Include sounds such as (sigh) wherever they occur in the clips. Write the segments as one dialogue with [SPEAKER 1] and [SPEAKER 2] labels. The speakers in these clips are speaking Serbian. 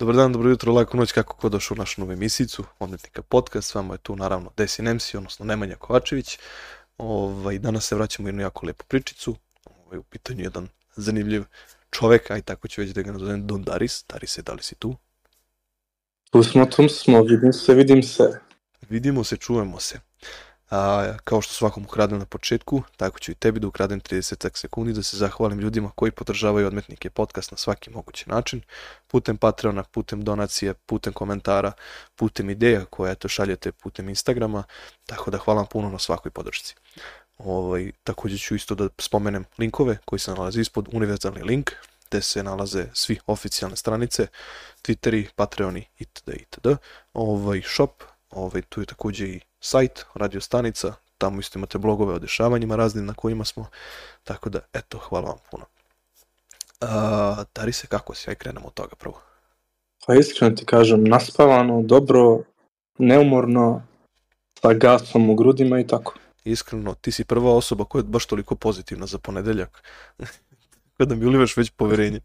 [SPEAKER 1] Dobar dan, dobro jutro, laku noć, kako ko došao u našu novu emisicu, Omnetnika podcast, s vama je tu naravno Desi Nemsi, odnosno Nemanja Kovačević. Ovaj, danas se vraćamo u jednu jako lepu pričicu, ovaj, u pitanju jedan zanimljiv čovek, aj tako ću već da ga nazovem Don Daris. Darise, da li si tu?
[SPEAKER 2] Tu smo, tu smo, vidim se, vidim se.
[SPEAKER 1] Vidimo se, čujemo se. A, kao što svakom ukradem na početku, tako ću i tebi da ukradem 30 sekundi da se zahvalim ljudima koji podržavaju odmetnike podcast na svaki mogući način, putem Patreona, putem donacije, putem komentara, putem ideja koje eto šaljete putem Instagrama, tako da hvala vam puno na svakoj podršci. Ovaj, takođe ću isto da spomenem linkove koji se nalaze ispod, univerzalni link, gde se nalaze svi oficijalne stranice, Twitteri, Patreoni itd. itd. Ovaj shop, ovaj, tu je takođe i sajt, radio stanica, tamo isto imate blogove o dešavanjima raznim na kojima smo, tako da eto, hvala vam puno. A, Dari se, kako si? Aj krenemo od toga prvo.
[SPEAKER 2] Pa iskreno ti kažem, naspavano, dobro, neumorno, sa gasom u grudima i tako.
[SPEAKER 1] Iskreno, ti si prva osoba koja je baš toliko pozitivna za ponedeljak. (laughs) Kada mi ulivaš već poverenje.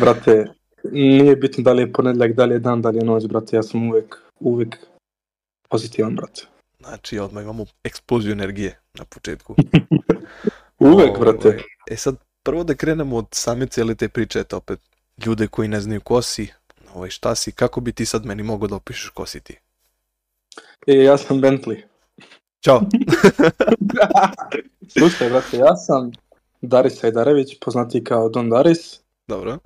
[SPEAKER 2] brate, nije bitno da li je ponedeljak, da li je dan, da li je noć, brate, ja sam uvek, uvek pozitivan, brate.
[SPEAKER 1] Znači, odmah imamo eksploziju energije na početku. (laughs)
[SPEAKER 2] uvek, Ovo, brate.
[SPEAKER 1] E sad, prvo da krenemo od same cijele te priče, eto opet, ljude koji ne znaju ko si, ovaj, šta si, kako bi ti sad meni mogao da opišeš ko si ti?
[SPEAKER 2] E, ja sam Bentley.
[SPEAKER 1] Ćao. (laughs)
[SPEAKER 2] Slušaj, brate, ja sam Daris Ajdarević, poznati kao Don Daris.
[SPEAKER 1] Dobro.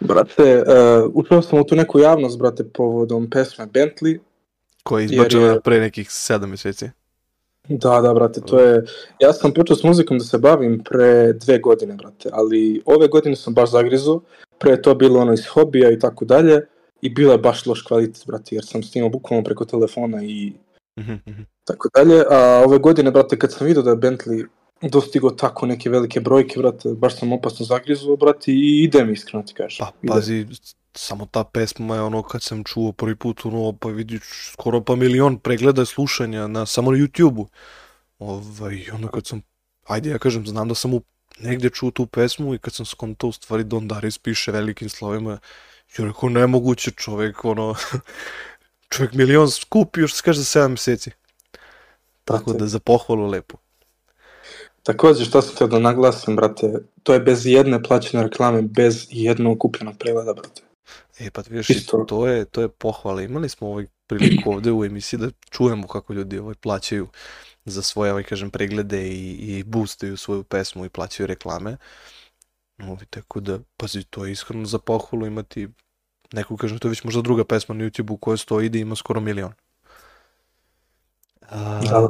[SPEAKER 2] Brate, uh, upravo sam u tu neku javnost, brate, povodom pesme Bentley.
[SPEAKER 1] Koja je izbačena je... pre nekih sedam meseci.
[SPEAKER 2] Da, da, brate, to je... Ja sam počeo s muzikom da se bavim pre dve godine, brate, ali ove godine sam baš zagrizo, pre je to bilo ono iz hobija i tako dalje, i bilo je baš loš kvalitet, brate, jer sam snimao bukvalno preko telefona i -hmm. tako dalje, a ove godine, brate, kad sam vidio da je Bentley dostigo tako neke velike brojke, brate, baš sam opasno zagrizuo, brate, i ide mi iskreno ti kažem.
[SPEAKER 1] Pa, pazi, samo ta pesma je ono kad sam čuo prvi put, ono, pa vidiš, skoro pa milion pregleda i slušanja na, samo na YouTube-u. Ovaj, ono kad sam, ajde ja kažem, znam da sam u negde čuo tu pesmu i kad sam skontao u stvari Don Daris piše velikim slovima, ja rekao, nemoguće čovek, ono, (laughs) čovek milion skupi još se kaže za 7 meseci. Tako da za pohvalu lepo.
[SPEAKER 2] Takođe, što sam htio da naglasim, brate, to je bez jedne plaćene reklame, bez jednog kupljenog pregleda, brate.
[SPEAKER 1] E, pa vidiš, Isto. to je, to je pohvala. Imali smo ovaj priliku ovde u emisiji da čujemo kako ljudi ovaj plaćaju za svoje, ovaj, kažem, preglede i, i boostaju svoju pesmu i plaćaju reklame. Ovi, tako da, pazi, to je iskreno za pohvalu imati neku, kažem, to je već možda druga pesma na YouTube-u u kojoj stoji da ima skoro milion. A, da.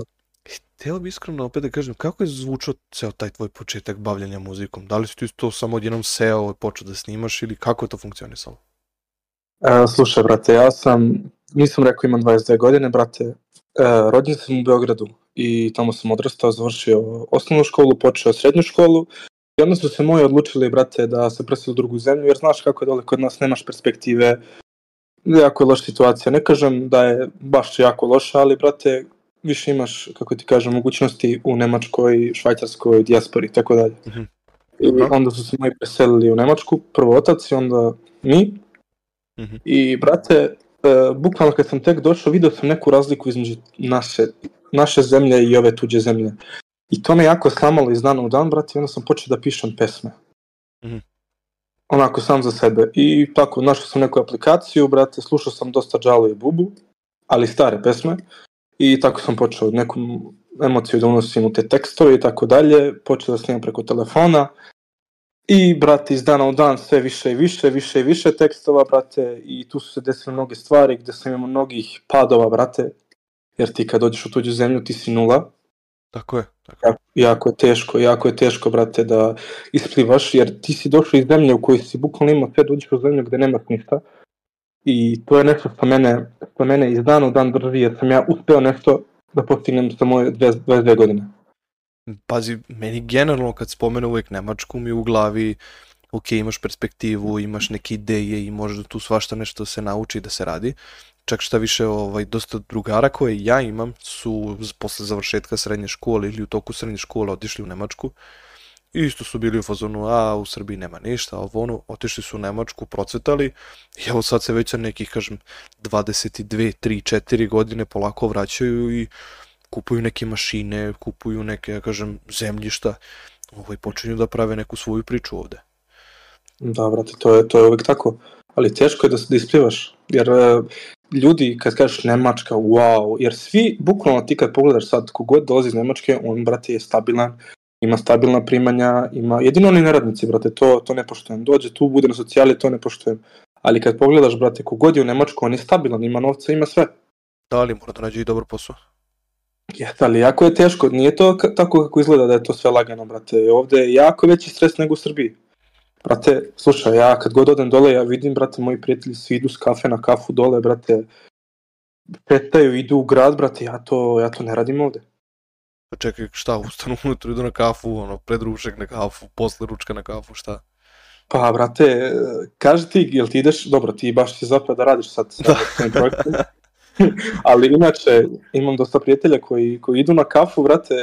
[SPEAKER 1] Htio bi iskreno opet da kažem, kako je zvučao ceo taj tvoj početak bavljanja muzikom? Da li si ti to samo odjednom seo i počeo da snimaš ili kako je to funkcionisalo?
[SPEAKER 2] E, slušaj, brate, ja sam, nisam rekao imam 22 godine, brate, e, rođen sam u Beogradu i tamo sam odrastao, završio osnovnu školu, počeo srednju školu i onda su se moji odlučili, brate, da se preseli u drugu zemlju, jer znaš kako je dole kod nas, nemaš perspektive, jako je loša situacija. Ne kažem da je baš jako loša, ali, brate, više imaš, kako ti kažem, mogućnosti u Nemačkoj, Švajcarskoj, dijaspori, tako dalje. Mm -hmm. I onda su se moji preselili u Nemačku, prvo otac i onda mi. Mm -hmm. I, brate, uh, bukvalno kad sam tek došao, video sam neku razliku između naše, naše zemlje i ove tuđe zemlje. I to me jako slamalo iz dana u dan, brate, i onda sam počeo da pišem pesme. Mm -hmm. Onako, sam za sebe. I tako, našao sam neku aplikaciju, brate, slušao sam dosta Džalo i Bubu, ali stare pesme. I tako sam počeo neku emociju da unosim u te tekstove i tako dalje. Počeo da snimam preko telefona. I, brate, iz dana u dan sve više i više, više i više tekstova, brate, i tu su se desile mnoge stvari gde sam imao mnogih padova, brate, jer ti kad dođeš u tuđu zemlju ti si nula.
[SPEAKER 1] Tako je. Tako.
[SPEAKER 2] Jako, jako je teško, jako je teško, brate, da isplivaš, jer ti si došao iz zemlje u kojoj si bukvalno imao sve, dođeš u zemlju gde nemaš ništa i to je nešto što mene, što mene iz dana u dan drži, jer sam ja uspeo nešto da postignem sa moje 22 godine.
[SPEAKER 1] Pazi, meni generalno kad spomenu uvek Nemačku mi u glavi ok, imaš perspektivu, imaš neke ideje i možda tu svašta nešto se nauči da se radi. Čak šta više, ovaj, dosta drugara koje ja imam su posle završetka srednje škole ili u toku srednje škole otišli u Nemačku isto su bili u fazonu, a u Srbiji nema ništa, ovo ono, otišli su u Nemačku, procvetali i evo sad se već na nekih, kažem, 22, 3, 4 godine polako vraćaju i kupuju neke mašine, kupuju neke, ja kažem, zemljišta, ovaj, počinju da prave neku svoju priču ovde.
[SPEAKER 2] Da, brate, to je, to je uvek tako. Ali teško je da, da isplivaš, jer uh, ljudi kad kažeš Nemačka, wow, jer svi, bukvalno ti kad pogledaš sad, kogod dolazi iz Nemačke, on, brate, je stabilan, ima stabilna primanja, ima, jedino oni neradnici, brate, to, to ne poštujem. Dođe tu, bude na socijali, to ne poštujem. Ali kad pogledaš, brate, kogod je u Nemačku, on je stabilan, ima novca, ima sve.
[SPEAKER 1] Da li mora da nađe i dobar posao?
[SPEAKER 2] Ja, ali jako je teško, nije to tako kako izgleda da je to sve lagano, brate. Ovde je jako veći stres nego u Srbiji. Brate, slušaj, ja kad god odem dole, ja vidim, brate, moji prijatelji svi idu s kafe na kafu dole, brate, petaju, idu u grad, brate, ja to, ja to ne radim ovde.
[SPEAKER 1] Pa čekaj, šta, ustanu ujutru, idu na kafu, ono, pred ručak na kafu, posle ručka na kafu, šta?
[SPEAKER 2] Pa, brate, kaži ti, jel ti ideš, dobro, ti baš si zapravo da radiš sad sa da. projektom, (laughs) (laughs) ali inače, imam dosta prijatelja koji, koji idu na kafu, brate,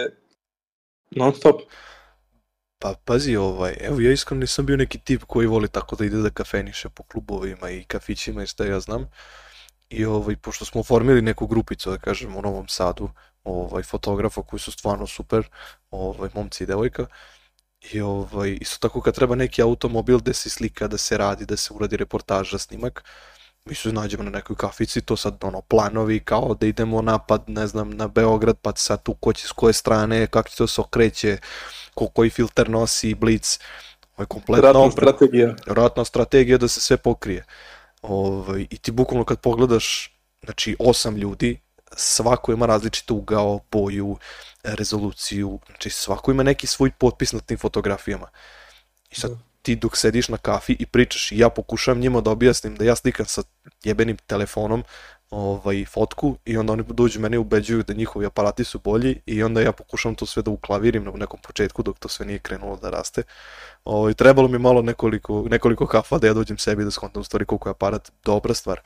[SPEAKER 2] non stop.
[SPEAKER 1] Pa pazi ovaj, evo ja iskreno nisam bio neki tip koji voli tako da ide da kafeniše po klubovima i kafićima i šta ja znam. I ovaj, pošto smo formili neku grupicu, da kažem, u Novom Sadu, ovaj, fotografa koji su stvarno super, ovaj, momci i devojka, I ovaj, isto tako kad treba neki automobil da se slika, da se radi, da se uradi reportaža, snimak, mi se nađemo na nekoj kafici, to sad ono planovi kao da idemo napad, ne znam, na Beograd, pa sad tu ko će s koje strane, kako će to se okreće, ko koji filter nosi, blic, ovaj kompletna
[SPEAKER 2] Ratna strategija.
[SPEAKER 1] Ratna strategija da se sve pokrije. Ovaj, I ti bukvalno kad pogledaš, znači osam ljudi, svako ima različit ugao, boju, rezoluciju, znači svako ima neki svoj potpis na tim fotografijama. I sad ti dok sediš na kafi i pričaš i ja pokušavam njima da objasnim da ja slikam sa jebenim telefonom ovaj, fotku i onda oni dođu mene ubeđuju da njihovi aparati su bolji i onda ja pokušam to sve da uklavirim u nekom početku dok to sve nije krenulo da raste. Ovaj, trebalo mi malo nekoliko, nekoliko kafa da ja dođem sebi da skontam u stvari koliko je aparat dobra stvar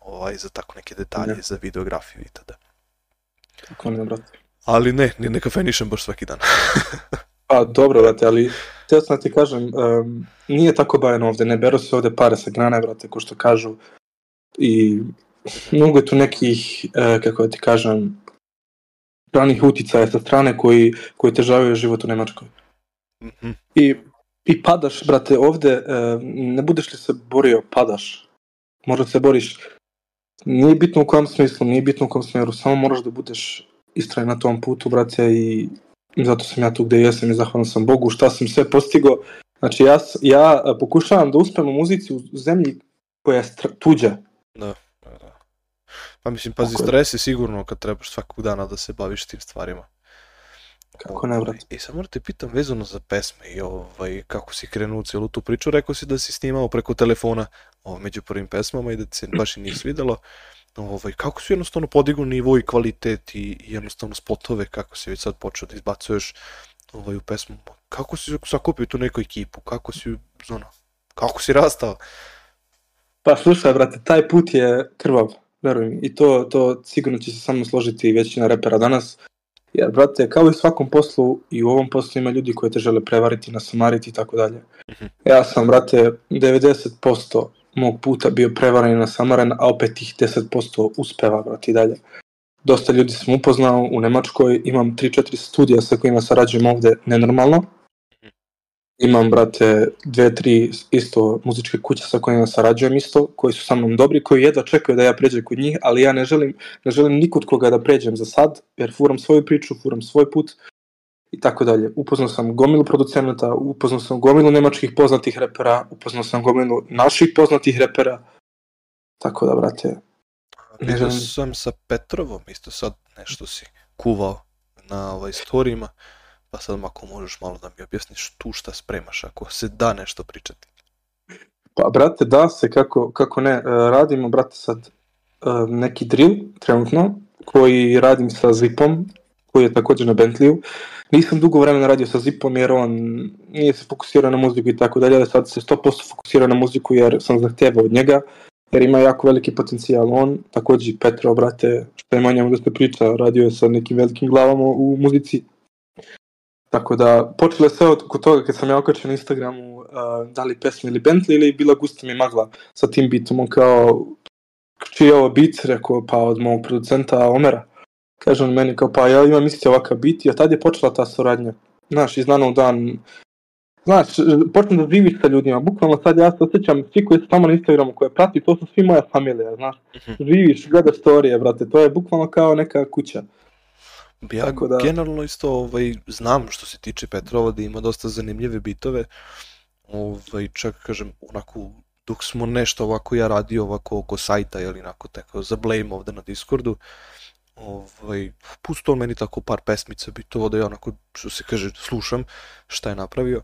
[SPEAKER 1] ovaj, za tako neke detalje, ne. za videografiju i tada.
[SPEAKER 2] Tako ne, brate.
[SPEAKER 1] Ali ne, ne kafenišem baš svaki dan. (laughs)
[SPEAKER 2] pa dobro, brate, ali teo sam da ti kažem, um, nije tako bajeno ovde, ne beru se ovde pare sa grane, brate, ko što kažu. I mnogo je tu nekih, e, kako da ti kažem, stranih uticaja sa strane koji, koji težavaju život u Nemačkoj. Mm -hmm. I, I padaš, brate, ovde, e, ne budeš li se borio, padaš. Možda se boriš, nije bitno u kom smislu, nije bitno u kom smeru, samo moraš da budeš istrajen na tom putu, brate, i zato sam ja tu gde jesam i zahvalan sam Bogu šta sam sve postigo. Znači, ja, ja pokušavam da uspem u muzici u zemlji koja je tuđa.
[SPEAKER 1] Da. Pa mislim, pazi, Kako stres je sigurno kad trebaš svakog dana da se baviš tim stvarima.
[SPEAKER 2] Kako ne, brate?
[SPEAKER 1] I sad moram te pitam vezano za pesme i ovaj, kako si krenuo u cijelu tu priču, rekao si da si snimao preko telefona ovaj, među prvim pesmama i da ti se baš i nije svidelo. Ovaj, kako si jednostavno podigao nivo i kvalitet i, i jednostavno spotove, kako si već sad počeo da izbacuješ ovaj, u pesmu. Kako si sakupio tu neku ekipu, kako si, ono, kako si rastao?
[SPEAKER 2] Pa slušaj, brate, taj put je krvav verujem. I to, to sigurno će se samo složiti većina repera danas. Jer, brate, kao i u svakom poslu, i u ovom poslu ima ljudi koji te žele prevariti, nasamariti i tako dalje. Mhm. Ja sam, brate, 90% mog puta bio prevaren i nasamaren, a opet tih 10% uspeva, brate, i dalje. Dosta ljudi sam upoznao u Nemačkoj, imam 3-4 studija sa kojima sarađujem ovde nenormalno imam, brate, dve, tri isto muzičke kuće sa kojima sarađujem isto, koji su sa mnom dobri, koji jedva čekaju da ja pređem kod njih, ali ja ne želim, ne želim nikud koga da pređem za sad, jer furam svoju priču, furam svoj put i tako dalje. Upoznao sam gomilu producenata, upoznao sam gomilu nemačkih poznatih repera, upoznao sam gomilu naših poznatih repera, tako da, brate,
[SPEAKER 1] ne želim... sam sa Petrovom, isto sad nešto si kuvao na ovaj storijima. Pa sad ako možeš malo da mi objasniš tu šta spremaš, ako se da nešto pričati.
[SPEAKER 2] Pa, brate, da se, kako, kako ne, e, radimo, brate, sad e, neki drill, trenutno, koji radim sa Zipom, koji je također na Bentleyu. Nisam dugo vremena radio sa Zipom jer on nije se fokusirao na muziku i tako dalje, sad se 100% fokusira na muziku jer sam zahtevao od njega, jer ima jako veliki potencijal. On, također Petro, brate, što ima njemu da se priča, radio je sa nekim velikim glavama u muzici Tako da, počelo je sve od kod toga kad sam ja okačio na Instagramu uh, da li pesma ili Bentley ili bila gusta mi magla sa tim bitom. On kao, čiji je ovo bit? Rekao, pa od mog producenta Omera. Kaže on meni kao, pa ja imam isti ovakav bit i od tad je počela ta suradnja. Znaš, iz dana u dan Znaš, počnem da živiš sa ljudima, bukvalno sad ja se osjećam, svi koji su tamo na Instagramu koje prati, to su svi moja familija, znaš. Živiš, gledaš storije, brate, to je bukvalno kao neka kuća.
[SPEAKER 1] Ja
[SPEAKER 2] Tako da-
[SPEAKER 1] generalno isto ovaj, znam što se tiče Petrova da ima dosta zanimljive bitove. Ovaj, čak kažem, onako, dok smo nešto ovako ja radio ovako oko sajta ili onako tako za blame ovde na Discordu, ovaj, pustao meni tako par pesmica bitova da ja onako, što se kaže, slušam šta je napravio.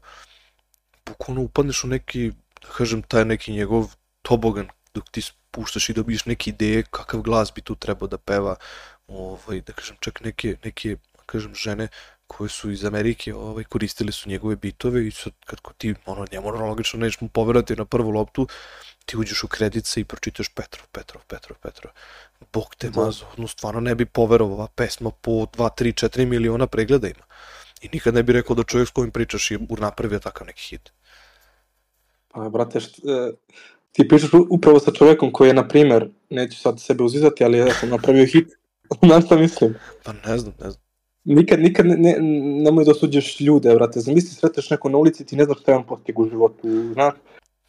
[SPEAKER 1] Bukvalno upadneš u neki, da kažem, taj neki njegov tobogan dok ti puštaš i dobiješ neke ideje kakav glas bi tu trebao da peva, ovaj, da kažem, čak neke, neke da kažem, žene koje su iz Amerike ovaj, koristili su njegove bitove i sad kad ko ti, ono, njemu logično nećeš mu poverati na prvu loptu, ti uđeš u kredice i pročitaš Petrov, Petrov, Petrov, Petrov. Bog te
[SPEAKER 2] Da.
[SPEAKER 1] mazo, no stvarno ne bi poverovao, ova pesma po 2, 3, 4 miliona pregleda ima. I nikad ne bi rekao da čovjek s kojim pričaš je napravio takav neki hit.
[SPEAKER 2] Pa, brate, št, e, ti pričaš upravo sa čovekom koji je, na primer, neću sad sebe uzizati, ali ja sam napravio hit. (laughs) Znaš šta mislim?
[SPEAKER 1] Pa ne znam, ne znam.
[SPEAKER 2] Nikad, nikad ne, ne, nemoj da osuđeš ljude, brate. Zamisli sreteš neko na ulici ti ne znaš šta je on postigu u životu, znaš.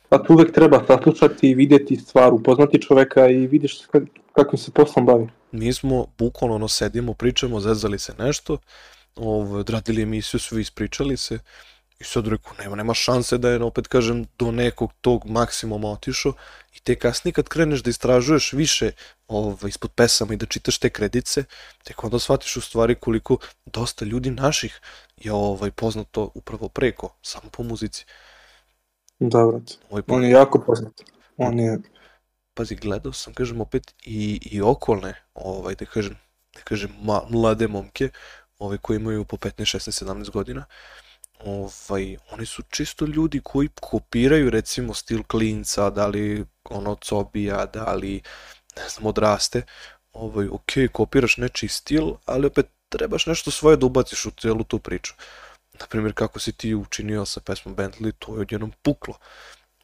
[SPEAKER 2] Tu uvek treba saslušati, vidjeti stvar, upoznati čoveka i vidiš ka- kakvim se poslom bavi.
[SPEAKER 1] mi smo bukvalno ono sedimo, pričamo, zezali se nešto, ovaj, odradili emisiju, svi ispričali se i sad rekao, nema, nema šanse da je, opet kažem, do nekog tog maksimuma otišao i te kasnije kad kreneš da istražuješ više ovaj, ispod pesama i da čitaš te kredice, tek onda shvatiš u stvari koliko dosta ljudi naših je ovaj, poznato upravo preko, samo po muzici.
[SPEAKER 2] Da, brate.
[SPEAKER 1] Ovaj,
[SPEAKER 2] On je jako poznat. On je,
[SPEAKER 1] pazi, gledao sam, kažem, opet i, i okolne, ovaj, da kažem, da kažem, ma, mlade momke, ovaj, koji imaju po 15, 16, 17 godina, ovaj, oni su čisto ljudi koji kopiraju, recimo, stil klinca, da li ono cobija, da li, ne znam, odraste, ovaj, ok, kopiraš nečiji stil, ali opet trebaš nešto svoje da ubaciš u celu tu priču. Naprimjer, kako si ti učinio sa pesmom Bentley, to je odjednom puklo.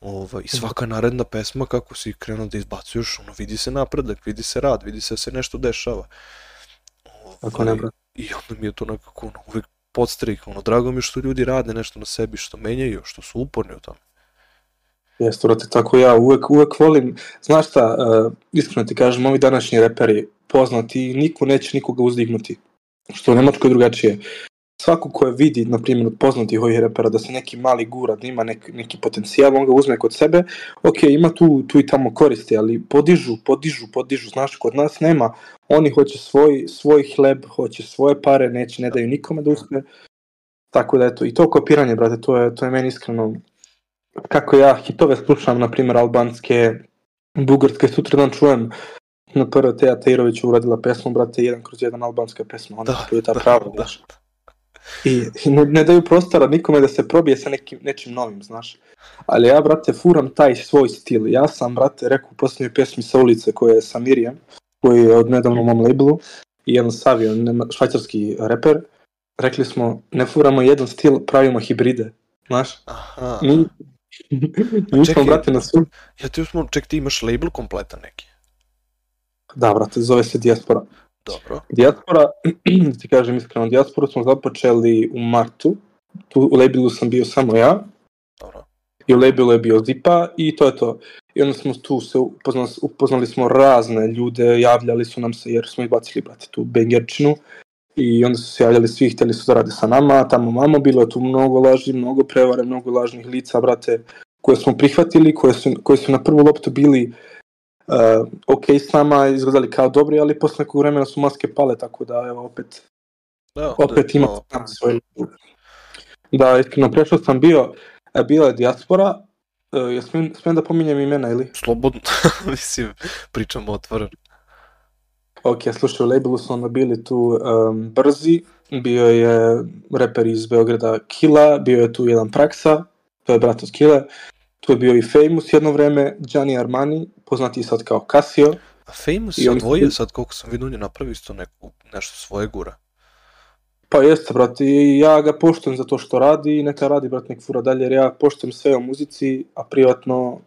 [SPEAKER 1] Ovaj, I svaka naredna pesma kako si krenuo da izbacuješ, ono, vidi se napredak, vidi se rad, vidi se da se nešto dešava.
[SPEAKER 2] Tako ne,
[SPEAKER 1] Ovaj,
[SPEAKER 2] brate.
[SPEAKER 1] I onda mi je to nekako ono, uvek podstrih, ono, drago mi je što ljudi rade nešto na sebi, što menjaju, što su uporni u tome.
[SPEAKER 2] Jeste, brate, tako ja uvek, uvek volim, znaš šta, uh, iskreno ti kažem, ovi današnji reperi poznati niko neće nikoga uzdignuti, što u Nemačkoj drugačije. Svako ko je vidi, na primjer, od poznatih ovih repera da se neki mali gura, da ima nek, neki potencijal, on ga uzme kod sebe, ok, ima tu, tu i tamo koristi, ali podižu, podižu, podižu, znaš, kod nas nema, oni hoće svoj, svoj hleb, hoće svoje pare, neće, ne daju nikome da uspe, tako da eto, i to kopiranje, brate, to je, to je meni iskreno kako ja hitove slušam, na primjer albanske, bugarske, sutra dan čujem na prvo Teja Tejrović uradila pesmu, brate, jedan kroz jedan albanska pesma, onda
[SPEAKER 1] Da,
[SPEAKER 2] da, ta
[SPEAKER 1] da,
[SPEAKER 2] prava,
[SPEAKER 1] da.
[SPEAKER 2] znaš. I, i ne, ne daju prostora nikome da se probije sa nekim, nečim novim, znaš. Ali ja, brate, furam taj svoj stil. Ja sam, brate, rekao u posljednjoj pesmi sa ulice koje je sa Mirjem, koji je od nedavno u mom labelu, i jedan Savio, nema- švajcarski reper, rekli smo, ne furamo jedan stil, pravimo hibride, znaš.
[SPEAKER 1] Aha,
[SPEAKER 2] Mi, mi smo, brate, na svu...
[SPEAKER 1] ja ti smo, ček, ti imaš label kompletan neki.
[SPEAKER 2] Da, brate, zove se Diaspora.
[SPEAKER 1] Dobro,
[SPEAKER 2] Diaspora, da (clears throat) ti kažem iskreno, Diasporu smo započeli u martu. Tu u labelu sam bio samo ja
[SPEAKER 1] dobro.
[SPEAKER 2] i u labelu je bio Zipa i to je to. I onda smo tu se upoznali, upoznali smo razne ljude, javljali su nam se jer smo izbacili, brate, tu bengerčinu. I onda su se javljali svi, htjeli su da rade sa nama, tamo mamo, bilo je tu mnogo laži, mnogo prevare, mnogo lažnih lica, brate, koje smo prihvatili, koje su, koje su na prvu loptu bili uh, ok s nama, izgledali kao dobri, ali posle nekog vremena su maske pale, tako da evo opet,
[SPEAKER 1] Da,
[SPEAKER 2] opet
[SPEAKER 1] da,
[SPEAKER 2] ima tamo ljude. Da, iskreno, prešao sam bio, e, bila je dijaspora, uh, ja smijem, smijem da pominjem imena ili?
[SPEAKER 1] Slobodno, (laughs) mislim, pričamo otvoreno.
[SPEAKER 2] Ok, slušaj, u labelu su onda bili tu um, Brzi, bio je reper iz Beograda Kila, bio je tu jedan Praksa, to je brat od Kile, tu je bio i Famous jedno vreme, Gianni Armani, poznati sad kao Casio,
[SPEAKER 1] A Famous
[SPEAKER 2] oni-
[SPEAKER 1] odvojio sad, koliko sam vidio, on je napravio isto neku, nešto svoje gura.
[SPEAKER 2] Pa jeste, brate, i ja ga poštujem za to što radi i neka radi, brate, nek fura dalje, jer ja poštujem sve o muzici, a privatno,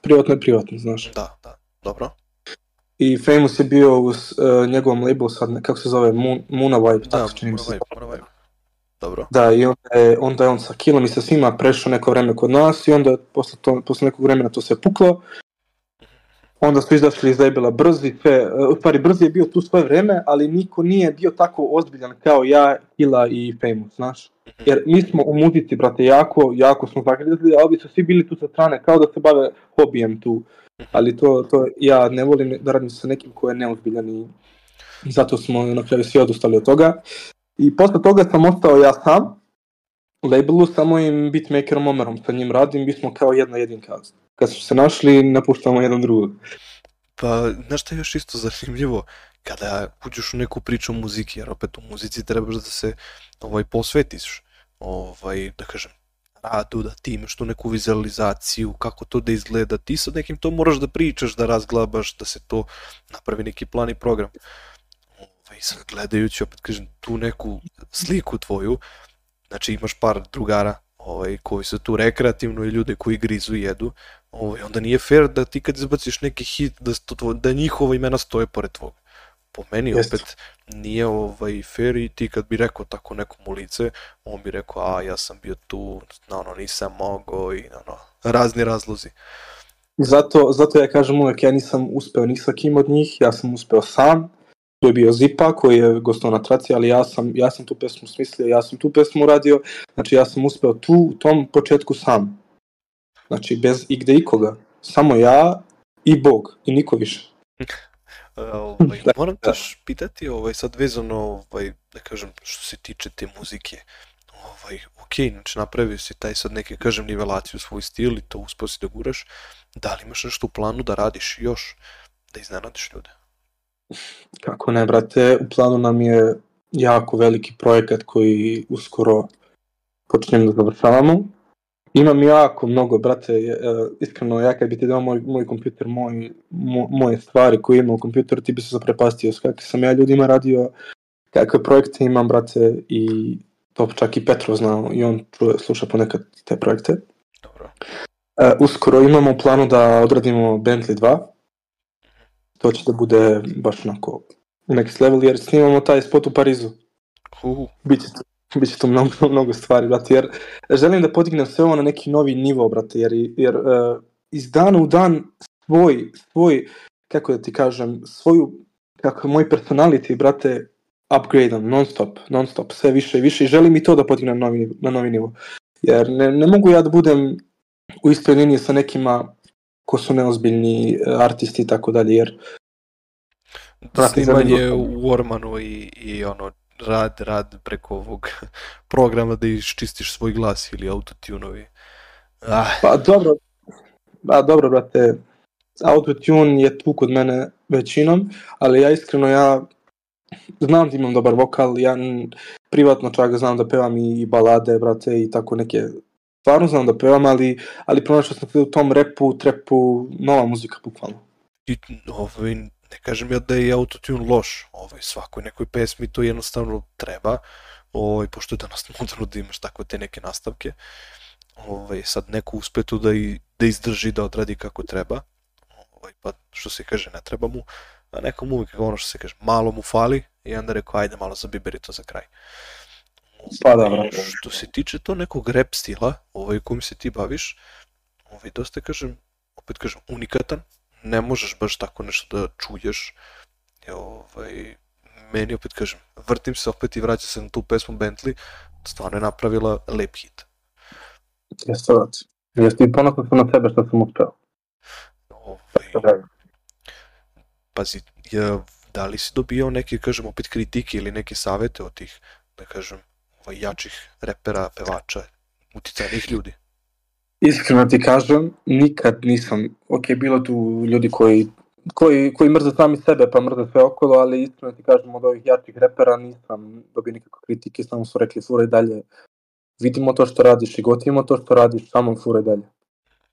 [SPEAKER 2] privatno je privatno, znaš.
[SPEAKER 1] Da, da, dobro.
[SPEAKER 2] I Famous je bio uz uh, njegovom labelu sad, kako se zove, Moon, Moona Vibe,
[SPEAKER 1] Da,
[SPEAKER 2] tako čini mi se.
[SPEAKER 1] vibe. Dobro.
[SPEAKER 2] Da, i onda je, onda je on sa Kilom i sa svima prešao neko vreme kod nas i onda posle, to, posle nekog vremena to se puklo. Onda su izašli iz labela Brzi, uh, u stvari Brzi je bio tu svoje vreme, ali niko nije bio tako ozbiljan kao ja, Kila i Famous, znaš. Jer mi smo u muzici, brate, jako, jako smo zagrizli, a ovi su svi bili tu sa strane, kao da se bave hobijem tu. Ali to, to ja ne volim da radim sa nekim ko je neozbiljan i zato smo na kraju svi odustali od toga. I posle toga sam ostao ja sam, labelu sa mojim beatmakerom Omerom, sa njim radim, mi smo kao jedna jedinka. Kad su se našli, napuštamo jedan drugog.
[SPEAKER 1] Pa, znaš šta je još isto zanimljivo? Kada uđeš u neku priču o muziki, jer opet u muzici trebaš da se ovaj, posvetiš, ovaj, da kažem, radu, da ti imaš tu neku vizualizaciju, kako to da izgleda, ti sa nekim to moraš da pričaš, da razglabaš, da se to napravi neki plan i program. Ovaj, sad gledajući, opet kažem, tu neku sliku tvoju, znači imaš par drugara ovaj, koji su tu rekreativno i ljude koji grizu i jedu, ovaj, onda nije fair da ti kad izbaciš neki hit, da, sto, tvo- da njihova imena stoje pored tvog. Po meni
[SPEAKER 2] Jeste.
[SPEAKER 1] opet nije ovaj fair i ti kad bi rekao tako nekom u lice, on bi rekao, a ja sam bio tu, na ono nisam mogao i ono, razni razlozi.
[SPEAKER 2] Zato, zato ja kažem uvek, ja nisam uspeo ni sa kim od njih, ja sam uspeo sam, tu je bio Zipa koji je gostao na traci, ali ja sam, ja sam tu pesmu smislio, ja sam tu pesmu uradio, znači ja sam uspeo tu u tom početku sam. Znači bez igde ikoga, samo ja i Bog i niko više.
[SPEAKER 1] E, (laughs) Ovaj,
[SPEAKER 2] Da,
[SPEAKER 1] moram
[SPEAKER 2] da.
[SPEAKER 1] još pitati, ovaj, sad vezano, ovaj, da kažem, što se tiče te muzike, ovaj, ok, znači napravio si taj sad neke, kažem, nivelaciju svoj stil i to uspeo si da guraš, da li imaš nešto u planu da radiš još, da iznenadiš ljude?
[SPEAKER 2] Kako ne, brate, u planu nam je jako veliki projekat koji uskoro počinjemo da završavamo. Imam jako mnogo, brate, e, iskreno, ja kad bi ti dao moj, moj kompjuter, moj, mo, moje stvari koje ima u kompjuteru, ti bi se zaprepastio s kakve sam ja ljudima radio, kakve projekte imam, brate, i to čak i Petro znao i on čuje, sluša ponekad te projekte.
[SPEAKER 1] Dobro.
[SPEAKER 2] E, uskoro imamo planu da odradimo Bentley 2. To će da bude baš onako next level, jer snimamo taj spot u Parizu.
[SPEAKER 1] Uh,
[SPEAKER 2] Biće (laughs) biće tu mnogo, (laughs) mnogo stvari, brate, jer želim da podignem sve ovo na neki novi nivo, brate, jer, jer uh, iz dana u dan svoj, svoj, kako da ti kažem, svoju, kako moj personality, brate, upgradeam non stop, non stop, sve više i više i želim i to da podignem na novi, na novi nivo. Jer ne, ne mogu ja da budem u istoj liniji sa nekima ko su neozbiljni e, artisti i tako dalje, jer
[SPEAKER 1] snimanje
[SPEAKER 2] nego-
[SPEAKER 1] u Ormanu i, i ono, rad, rad preko ovog (laughs) programa da iščistiš svoj glas ili autotunovi. Ah,
[SPEAKER 2] Pa dobro, pa dobro brate, autotune je tu kod mene većinom, ali ja iskreno ja znam da imam dobar vokal, ja privatno čak znam da pevam i balade, brate, i tako neke, stvarno znam da pevam, ali, ali pronašao sam u tom repu, trepu, nova muzika, bukvalno.
[SPEAKER 1] i, ovaj, ne kažem ja da je autotune loš, ovaj, svakoj nekoj pesmi to jednostavno treba, ovaj, pošto je danas (laughs) moderno da imaš takve te neke nastavke, ovaj, sad neko uspe tu da, i, da izdrži, da odradi kako treba, ovaj, pa što se kaže ne treba mu, a nekom uvijek ono što se kaže, malo mu fali i onda rekao ajde malo zabiberi to za kraj.
[SPEAKER 2] Pa da, brate.
[SPEAKER 1] Što se tiče to nekog rap stila, ovaj kojim se ti baviš, ovaj dosta kažem, opet kažem, unikatan, ne možeš baš tako nešto da čuješ. I, ovaj, meni opet kažem, vrtim se opet i vraćam se na tu pesmu Bentley, stvarno je napravila lep hit.
[SPEAKER 2] Jeste, brate. Jeste i ponosno sam na sebe što sam uspeo.
[SPEAKER 1] Ovaj, pazi, ja, da li si dobio neke, kažem, opet kritike ili neke savete od tih, da kažem, ovaj, jačih repera, pevača, uticajnih ljudi?
[SPEAKER 2] Iskreno ti kažem, nikad nisam, ok, bilo tu ljudi koji, koji, koji mrze sami sebe pa mrze sve okolo, ali iskreno ti kažem od ovih jačih repera nisam dobio nikakve kritike, samo su rekli furaj dalje, vidimo to što radiš i gotivimo to što radiš, samo furaj dalje.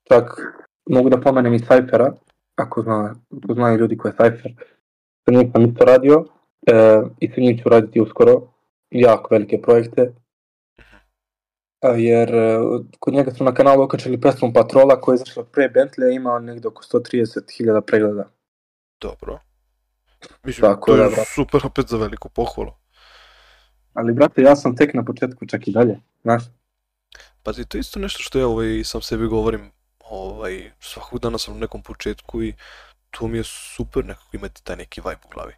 [SPEAKER 2] Čak mogu da pomenem i Cyphera, ako zna, ako znaju ljudi ko je Cypher, sa njim sam isto radio e, i sa njim ću raditi uskoro jako velike projekte. Jer e, kod njega su na kanalu okačili pesmu Patrola koja je izašla pre Bentley, ima negde oko 130.000 pregleda.
[SPEAKER 1] Dobro. Mislim,
[SPEAKER 2] Tako
[SPEAKER 1] to
[SPEAKER 2] da,
[SPEAKER 1] je
[SPEAKER 2] brate.
[SPEAKER 1] super opet za veliku pohvalu.
[SPEAKER 2] Ali, brate, ja sam tek na početku, čak i dalje, znaš.
[SPEAKER 1] Pazi, to je isto nešto što ja ovaj, sam sebi govorim, ovaj, svakog dana sam na nekom početku i to mi je super nekako imati taj neki vibe u glavi.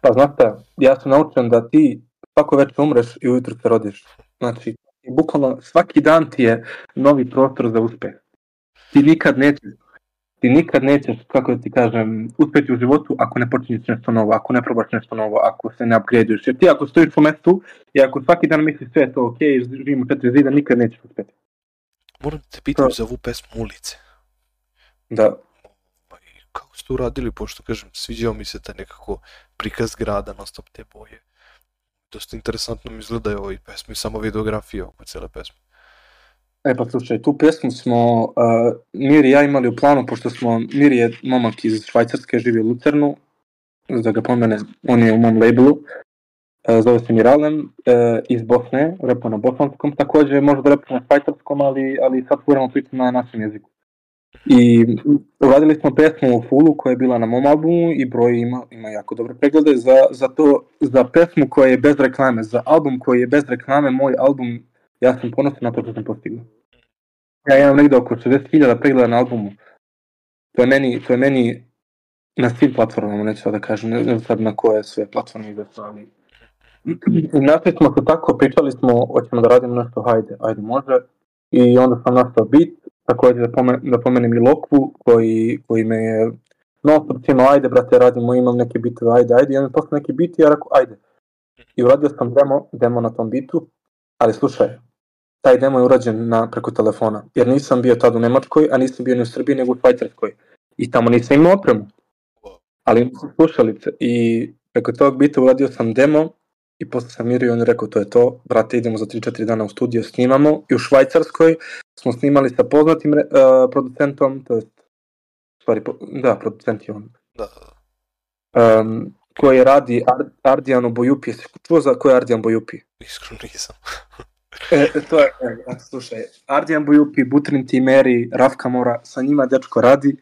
[SPEAKER 2] Pa znaš šta, ja sam naučen da ti svako večer umreš i ujutro se rodiš. Znači, bukvalno svaki dan ti je novi prostor za uspeh. Ti nikad nećeš, ti nikad nećeš, kako da ti kažem, uspeti u životu ako ne počinješ nešto novo, ako ne probaš nešto novo, ako se ne upgradeuješ. Jer ti ako stojiš po mestu i ako svaki dan misliš sve je to ok, živim u četiri zida, nikad nećeš uspeti.
[SPEAKER 1] Moram da te pitam
[SPEAKER 2] To-
[SPEAKER 1] za ovu pesmu Ulice.
[SPEAKER 2] Da,
[SPEAKER 1] Pa i kako ste uradili, pošto kažem, sviđao mi se taj nekako prikaz grada, non stop te boje. Dosta interesantno mi izgledaju ovi pesmi, samo videografija oko cele pesme.
[SPEAKER 2] E pa slušaj, tu pesmu smo uh, Mir i ja imali u planu, pošto smo, Mir je momak iz Švajcarske, živi u Lucernu, da ga pomene, on je u mom labelu, uh, zove se Miralem, uh, iz Bosne, repa na bosanskom, takođe može da repa na švajcarskom, ali, ali sad furamo priču na našem jeziku. I uradili smo pesmu u Fullu koja je bila na mom albumu i broj ima, ima jako dobre preglede za, za, to, za pesmu koja je bez reklame, za album koji je bez reklame, moj album ja sam ponosan na to što sam postigao. Ja imam negde oko 60.000 pregleda na albumu. To je meni, to je meni na svim platformama, neću da kažem, ne znam sad na koje sve platforme ide ali... (clears throat) I našli smo se tako, pričali smo, hoćemo da radimo nešto, hajde, ajde može. I onda sam nastao beat, takođe da, pomen, da pomenem i Lokvu, koji, koji me je non stop ajde brate, radimo, imam neke bitove, ajde, ajde, i on mi poslao neki bit i ja rekao, ajde. I uradio sam demo, demo na tom bitu, ali slušaj, taj demo je urađen na, preko telefona, jer nisam bio tad u Nemačkoj, a nisam bio ni u Srbiji, nego u Švajcarskoj. I tamo nisam imao opremu, ali imao sam slušalice. I preko tog bita uradio sam demo i posle sam mirio i on je rekao to je to, brate idemo za 3-4 dana u studio, snimamo. I u Švajcarskoj smo snimali sa poznatim uh, producentom, to jest, stvari, da, producent je on,
[SPEAKER 1] Da,
[SPEAKER 2] um, koji radi Ar Ardijan Bojupi, jesi čuo za ko je Ardijan Bojupi?
[SPEAKER 1] iskreno nisam.
[SPEAKER 2] E, to je, e, slušaj, Ardijan Bojupi, Butrin Timeri, Rafka Mora, sa njima dečko radi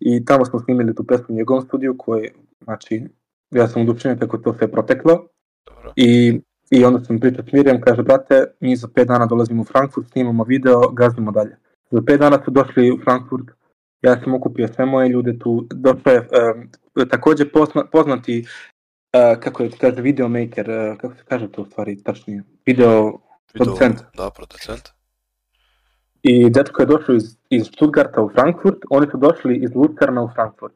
[SPEAKER 2] i tamo smo snimili tu pesmu u njegovom studiju koji, znači, ja sam udučenio kako to sve proteklo
[SPEAKER 1] Dobro.
[SPEAKER 2] i, i onda sam pričao s Mirjam, kaže, brate, mi za 5 dana dolazimo u Frankfurt, snimamo video, gazdimo dalje. Za 5 dana su došli u Frankfurt, ja sam okupio sve moje ljude tu, došao je um, takođe pozna, poznati, uh, kako je, kaže, videomaker, uh, kako se kaže to u stvari tačnije, video producent.
[SPEAKER 1] Da, producent.
[SPEAKER 2] I dečko je došao iz, iz Stuttgarta u Frankfurt, oni su došli iz Lucerna u Frankfurt,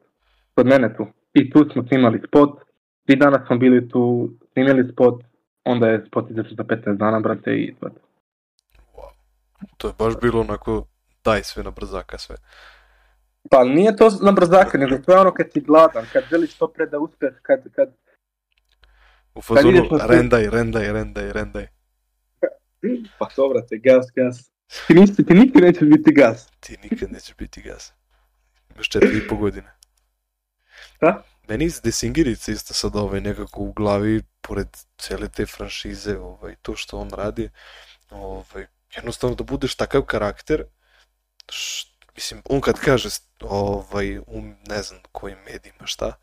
[SPEAKER 2] kod mene tu. I tu smo snimali spot, tri dana smo bili tu, snimali spot, onda je spot izašao za 15 dana, brate, i to. to.
[SPEAKER 1] Wow. To je baš bilo onako, daj sve na brzaka sve.
[SPEAKER 2] Pa nije to na brzaka, nego to je ono kad si gladan, kad želiš što pre da uspeš, kad, kad...
[SPEAKER 1] U fazonu,
[SPEAKER 2] sud-
[SPEAKER 1] rendaj, rendaj, rendaj, rendaj.
[SPEAKER 2] Pa to, brate, gas, gas. Ti, nisi, ti nikad nećeš biti gas.
[SPEAKER 1] Ti nikad nećeš biti gas. Imaš četiri i po godine.
[SPEAKER 2] Šta?
[SPEAKER 1] Meni iz Desingirice isto sad ovaj nekako u glavi, pored cele te franšize, ovaj, to što on radi, ovaj, jednostavno da budeš takav karakter, š, mislim, on kad kaže, ovaj, u ne znam kojim medijima šta,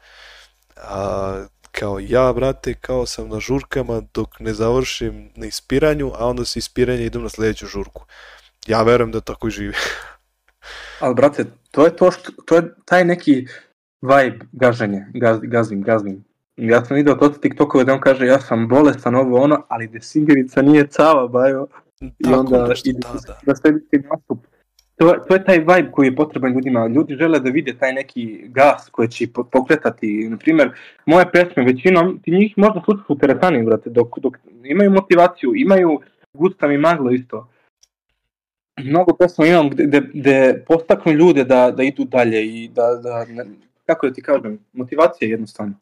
[SPEAKER 1] a, kao ja, brate, kao sam na žurkama dok ne završim na ispiranju, a onda se ispiranje idem na sledeću žurku. Ja verujem da tako i živi. (laughs)
[SPEAKER 2] Ali, brate, to je to što, to je taj neki vibe gaženje, gaz, gazim, gazim. Ja sam vidio to TikTokove da on kaže ja sam bolestan ovo ono, ali desingerica nije cava, bajo. I
[SPEAKER 1] Tako
[SPEAKER 2] onda
[SPEAKER 1] nešto,
[SPEAKER 2] ide
[SPEAKER 1] da, da.
[SPEAKER 2] da nastup. To, to je taj vibe koji je potreban ljudima. Ljudi žele da vide taj neki gas koji će pokretati. Na primjer, moje pesme većinom, ti njih možda slušaš u teretani, brate, dok, dok imaju motivaciju, imaju Gustav i Maglo isto. Mnogo pesma imam gde, gde, gde postaknu ljude da, da idu dalje i da, da ne, kako da ti kažem, motivacija jednostavno.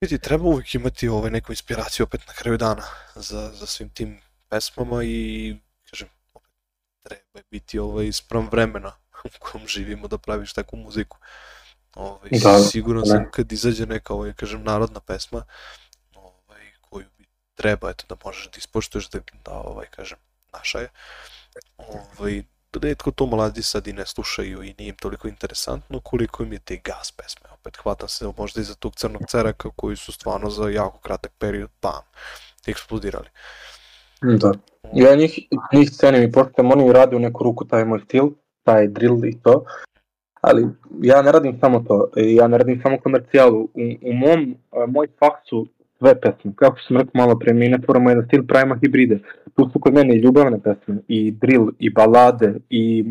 [SPEAKER 1] Vidi, treba uvijek imati ovaj, neku inspiraciju opet na kraju dana za, za svim tim pesmama i, kažem, opet, treba biti ovaj, sprem vremena (laughs) u kojem živimo da praviš takvu muziku. Ovaj,
[SPEAKER 2] Da,
[SPEAKER 1] siguran
[SPEAKER 2] da.
[SPEAKER 1] sam kad izađe neka, ovaj, kažem, narodna pesma, ovaj, treba, eto, da možeš da ispoštuješ da, da ovaj, kažem, naša je. Ovaj, redko to mladi sad i ne slušaju i nije im toliko interesantno koliko im je te gas pesme. Opet hvatam se možda iza tog crnog ceraka koji su stvarno za jako kratak period, bam, eksplodirali.
[SPEAKER 2] Da. Ja njih, njih cenim i poštem, oni rade u neku ruku taj moj stil, taj drill i to, ali ja ne radim samo to, ja ne radim samo komercijalu. U, u mom, moj fakt su sve pesme, kako sam rekao malo pre, mi ne tvoramo jedan stil, pravimo hibride. Tu su kod mene i ljubavne pesme, i drill, i balade, i,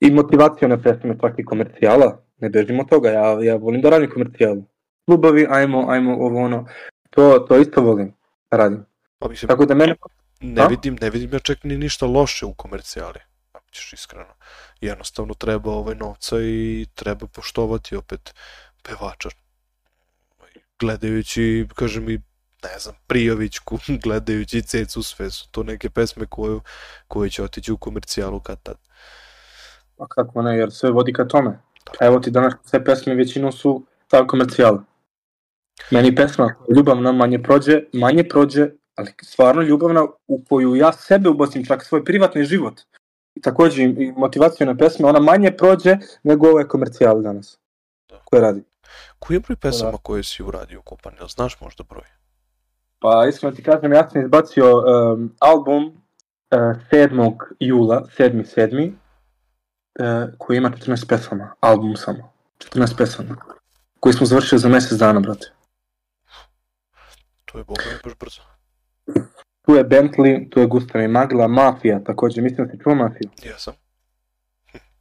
[SPEAKER 2] i motivacione pesme, čak i komercijala. Ne bežim od toga, ja, ja volim da radim komercijalu. Klubovi, ajmo, ajmo ovo ono, to, to isto volim da radim.
[SPEAKER 1] Pa mislim,
[SPEAKER 2] Tako da mene...
[SPEAKER 1] ne
[SPEAKER 2] A?
[SPEAKER 1] vidim, ne vidim ja čak ni ništa loše u komercijali, ako ćeš iskreno. Jednostavno treba ovaj novca i treba poštovati opet pevača. Gledajući, kažem i ne znam, Prijovićku, (laughs) gledajući Cecu, sve su to neke pesme koju, koje će otići u komercijalu kad tad.
[SPEAKER 2] Pa kako ne, jer sve vodi ka tome. A evo ti danas sve pesme većinom su ta komercijala. Meni pesma ljubavna manje prođe, manje prođe, ali stvarno ljubavna u koju ja sebe ubacim čak svoj privatni život. I takođe i i motivacijona pesma, ona manje prođe nego ove komercijale danas.
[SPEAKER 1] Da.
[SPEAKER 2] Koje radi.
[SPEAKER 1] Koji je broj pesama koje si uradio u kompaniji? Jel Znaš možda broj?
[SPEAKER 2] Pa iskreno ti kažem, ja sam izbacio um, album uh, 7. jula, 7.7. Uh, koji ima 14 pesama, album samo. 14 pesama. Koji smo završili za mesec dana, brate.
[SPEAKER 1] To je boga baš brzo.
[SPEAKER 2] Tu je Bentley, tu je Gustav i Magla, Mafija takođe, mislim da si čuo Mafiju.
[SPEAKER 1] Jesam.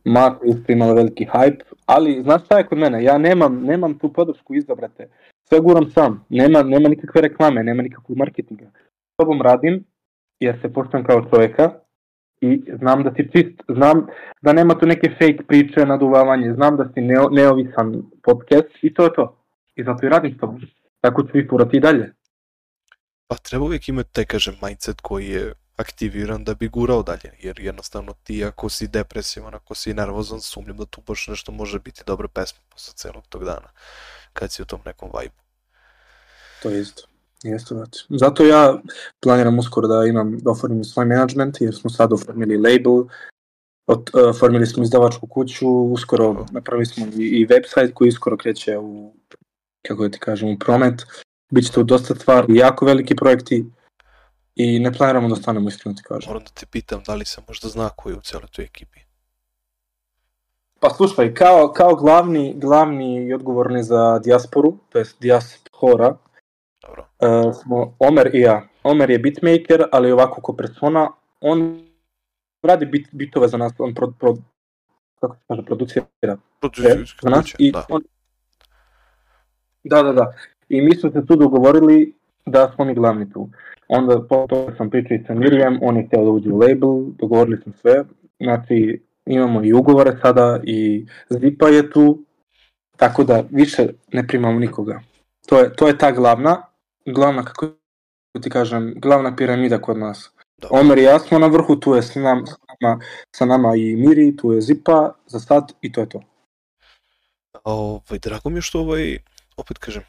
[SPEAKER 2] Mafija isto imala veliki hype, ali znaš šta je kod mene, ja nemam, nemam tu podršku iza, brate. Sve guram sam, nema, nema nikakve reklame, nema nikakvog marketinga. S tobom radim, jer se poštam kao čoveka i znam da si čist, znam da nema tu neke fake priče, naduvavanje, znam da si neo, neovisan podcast i to je to. I zato i radim s tobom. Tako ću i furati i dalje.
[SPEAKER 1] Pa treba uvijek imati taj, kažem, mindset koji je aktiviran da bi gurao dalje, jer jednostavno ti ako si depresivan, ako si nervozan, sumnjam da tu baš nešto može biti dobra pesma posle celog tog dana, kad si u tom nekom vibe.
[SPEAKER 2] To je isto. Jeste, brate. Zato ja planiram uskoro da imam, da oformim svoj management, jer smo sad oformili label, od, uh, formili smo izdavačku kuću, uskoro
[SPEAKER 1] Aha.
[SPEAKER 2] napravili smo i, i website koji uskoro kreće u, kako da ti kažem, u promet. Biće tu dosta stvari, jako veliki projekti i ne planiramo da stanemo, iskreno ti kažem.
[SPEAKER 1] Moram da te pitam da li se možda zna ko je u cijeloj toj ekipi.
[SPEAKER 2] Pa slušaj, kao, kao glavni, glavni i odgovorni za dijasporu, to jest dijaspora,
[SPEAKER 1] Dobro.
[SPEAKER 2] uh, smo Omer i ja. Omer je beatmaker, ali ovako ko persona, on radi bit, bitove za nas, on pro, pro, kako se kaže, producira
[SPEAKER 1] Producentska
[SPEAKER 2] za nas i
[SPEAKER 1] da.
[SPEAKER 2] on, da, da, da. I mi smo se tu dogovorili da smo mi glavni tu. Onda potom sam pričao i sa Mirjam, on je htio da uđe u label, dogovorili smo sve. Znači, imamo i ugovore sada i Zipa je tu, tako da više ne primamo nikoga. To je, to je ta glavna, glavna, kako ti kažem, glavna piramida kod nas.
[SPEAKER 1] Da.
[SPEAKER 2] Omer i ja smo na vrhu, tu je s nama, sa nama, sa nama i Miri, tu je Zipa za sad i to je to.
[SPEAKER 1] Ovaj, drago mi je što ovaj, opet kažem,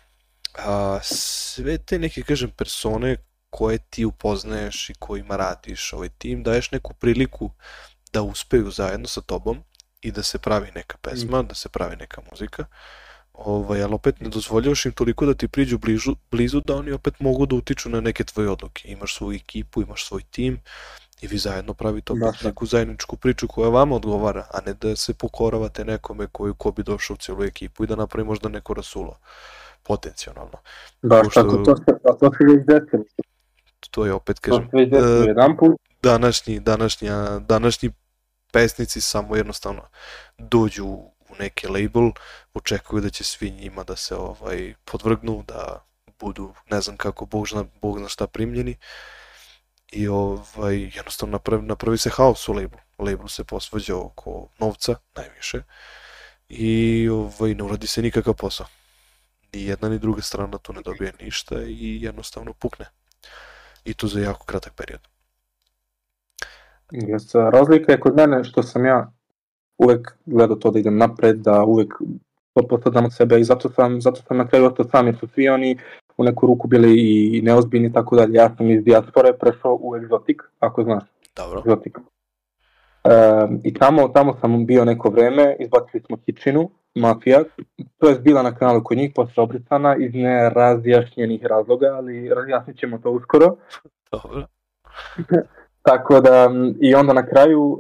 [SPEAKER 1] a, sve te neke, kažem, persone koje ti upoznaješ i kojima radiš ovaj tim, daješ neku priliku da uspeju zajedno sa tobom i da se pravi neka pesma, da se pravi neka muzika, ovaj, ali opet ne dozvoljavaš im toliko da ti priđu bližu, blizu da oni opet mogu da utiču na neke tvoje odluke. Imaš svoju ekipu, imaš svoj tim i vi zajedno pravite opet
[SPEAKER 2] Baš tako.
[SPEAKER 1] neku zajedničku priču koja vama odgovara, a ne da se pokoravate nekome koji ko bi došao u cijelu ekipu i da napravi možda neko rasulo potencijalno.
[SPEAKER 2] Baš
[SPEAKER 1] Pošto-
[SPEAKER 2] tako, to se, a to se već desilo.
[SPEAKER 1] To je opet,
[SPEAKER 2] To
[SPEAKER 1] kažem,
[SPEAKER 2] desilo
[SPEAKER 1] e,
[SPEAKER 2] jedan put.
[SPEAKER 1] današnji, današnja, današnji pesnici samo jednostavno dođu u neki label, očekuju da će svi njima da se ovaj podvrgnu, da budu, ne znam kako, Bog zna, Bog zna šta primljeni i ovaj, jednostavno napravi, napravi se haos u labelu. Label se posvađa oko novca, najviše, i ovaj, ne uradi se nikakav posao. Ni jedna ni druga strana tu ne dobije ništa i jednostavno pukne. I to za jako kratak period.
[SPEAKER 2] Jeste, razlika je kod mene što sam ja uvek gledao to da idem napred, da uvek to postavljam od sebe i zato sam, zato sam na kraju ostao sam jer su svi oni u neku ruku bili i neozbiljni tako dalje. Ja sam iz dijaspore prešao u egzotik, ako znaš.
[SPEAKER 1] Dobro.
[SPEAKER 2] Egzotik. E, I tamo, tamo sam bio neko vreme, izbacili smo Kičinu, Mafija, to je bila na kanalu kod njih posle obrisana iz nerazjašnjenih razloga, ali razjasnit ćemo to uskoro.
[SPEAKER 1] Dobro. (laughs)
[SPEAKER 2] Tako da, i onda na kraju uh,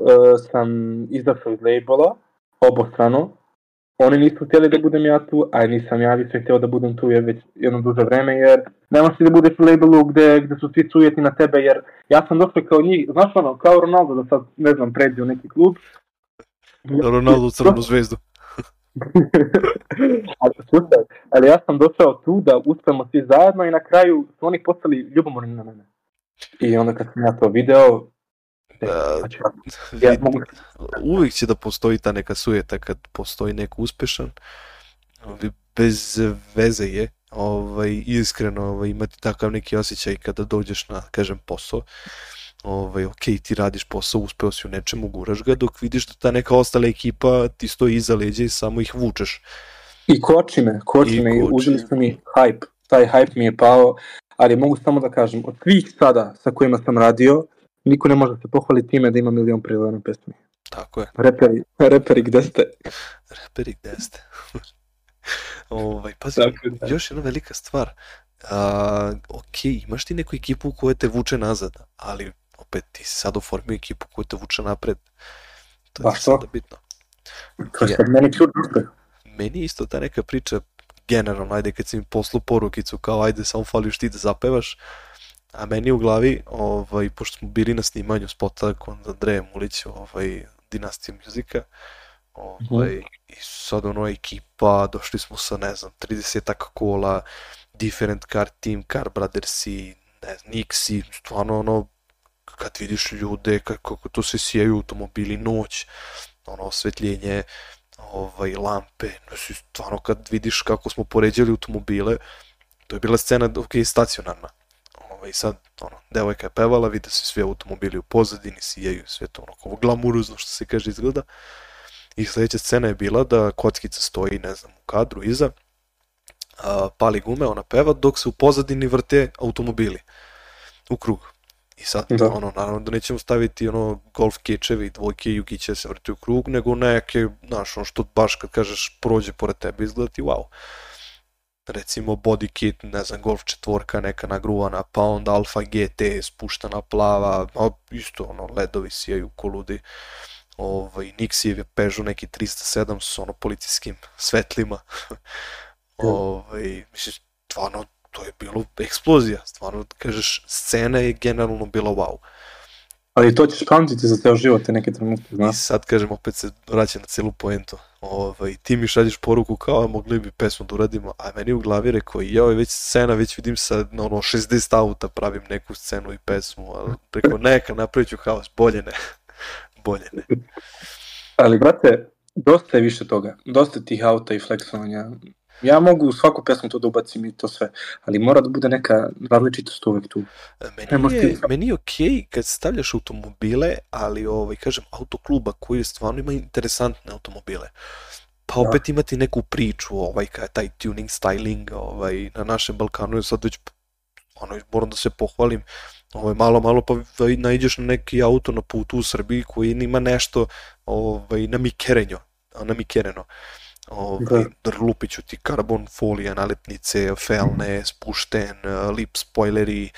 [SPEAKER 2] sam izašao iz labela, obostrano. Oni nisu htjeli da budem ja tu, a nisam ja više htio da budem tu jer već jedno duže vreme, jer nemaš ti da budeš u labelu gde, gde su svi sujeti na tebe, jer ja sam došao kao njih, znaš ono, kao Ronaldo da sad, ne znam, pređe u neki klub.
[SPEAKER 1] Ronaldo u crnu zvezdu. (laughs)
[SPEAKER 2] ali, slušaj, ali ja sam došao tu da uspemo svi zajedno i na kraju su oni postali ljubomorni na mene. I onda kad sam ja to video,
[SPEAKER 1] Da,
[SPEAKER 2] znači, ja
[SPEAKER 1] vid-
[SPEAKER 2] mogu
[SPEAKER 1] uvijek će da postoji ta neka sujeta kad postoji neko uspešan. Bez veze je ovaj, iskreno ovaj, imati takav neki osjećaj kada dođeš na, kažem, posao. Ovaj, ok, ti radiš posao, uspeo si u nečemu, guraš ga, dok vidiš da ta neka ostala ekipa ti stoji iza leđa i samo ih vučeš.
[SPEAKER 2] I koči me, koči
[SPEAKER 1] I
[SPEAKER 2] me,
[SPEAKER 1] koči.
[SPEAKER 2] uzeli su mi hype, taj hype mi je pao, ali mogu samo da kažem, od svih sada sa kojima sam radio, niko ne može da se pohvali time da ima milion prilova na pesmi.
[SPEAKER 1] Tako je.
[SPEAKER 2] Reperi, reperi gde ste?
[SPEAKER 1] Reperi, gde ste? (laughs) ovaj, pazi,
[SPEAKER 2] Tako da.
[SPEAKER 1] još jedna velika stvar. A, ok, imaš ti neku ekipu koja te vuče nazad, ali opet ti si sad oformio ekipu koja te vuče napred. To je
[SPEAKER 2] Baš
[SPEAKER 1] ti
[SPEAKER 2] to.
[SPEAKER 1] sada bitno.
[SPEAKER 2] To je sad meni ključ uspeh.
[SPEAKER 1] Meni je isto ta neka priča, generalno, ajde kad si mi poslao porukicu kao ajde samo fališ ti da zapevaš, a meni u glavi, ovaj, pošto smo bili na snimanju spota kod Andreja Mulića, ovaj, Dinastija muzika, ovaj, i sad ono ekipa, došli smo sa, ne znam, 30 kola, Different Car Team, Car Brothers i, ne znam, Nixi, stvarno ono, kad vidiš ljude, kako, to se sijaju automobili, noć, ono, osvetljenje, ovaj, lampe, znači, stvarno kad vidiš kako smo poređali automobile, to je bila scena, ok, stacionarna, ovaj, sad, ono, devojka je pevala, vide se svi automobili u pozadini, sijaju sve to ono, ovo glamuruzno što se kaže izgleda, i sledeća scena je bila da kockica stoji, ne znam, u kadru iza, a, pali gume, ona peva, dok se u pozadini vrte automobili u krug. I sad,
[SPEAKER 2] Da.
[SPEAKER 1] da. ono, naravno da nećemo staviti ono golf kečevi, dvojke i jugiće da se vrti u krug, nego neke, znaš, ono što baš kad kažeš prođe pored tebe izgleda ti wow. Recimo body kit, ne znam, golf četvorka neka nagruvana, pa onda Alfa GT spuštana plava, a isto ono, ledovi sijaju koludi. Ovaj, Nixijev je Peugeot neki 307 s ono policijskim svetlima. ovaj, mislim, stvarno, to je bilo eksplozija, stvarno, kažeš, scena je generalno bila wow.
[SPEAKER 2] Ali to ćeš pamtiti za ceo život te neke trenutke,
[SPEAKER 1] I
[SPEAKER 2] znaš.
[SPEAKER 1] sad, kažem, opet se vraćam na celu poentu. Ovaj, ti mi šalješ poruku kao, "A, mogli bi pesmu da uradimo, a meni u glavi rekao, je već scena, već vidim sad, na ono, 60 auta pravim neku scenu i pesmu, ali rekao, neka, napravit ću haos, bolje ne. (laughs) bolje ne.
[SPEAKER 2] Ali, brate, dosta je više toga. Dosta tih auta i fleksovanja. Ja mogu u svaku pesmu to da ubacim i to sve, ali mora da bude neka različitost uvek tu. Ne
[SPEAKER 1] Meni je,
[SPEAKER 2] ti-
[SPEAKER 1] meni je okej kad stavljaš automobile, ali ovaj, kažem, autokluba koji stvarno ima interesantne automobile. Pa
[SPEAKER 2] Da.
[SPEAKER 1] opet imati neku priču, ovaj, kaj, taj tuning, styling, ovaj, na našem Balkanu je sad već, ono, moram da se pohvalim, ovaj, malo, malo pa naiđeš na neki auto na putu u Srbiji koji ima nešto ovaj, na mikerenjo, na mikereno. Ovaj, da. Lupiću ti karbon folija, nalepnice, felne, spušten, eh, lip spoileri,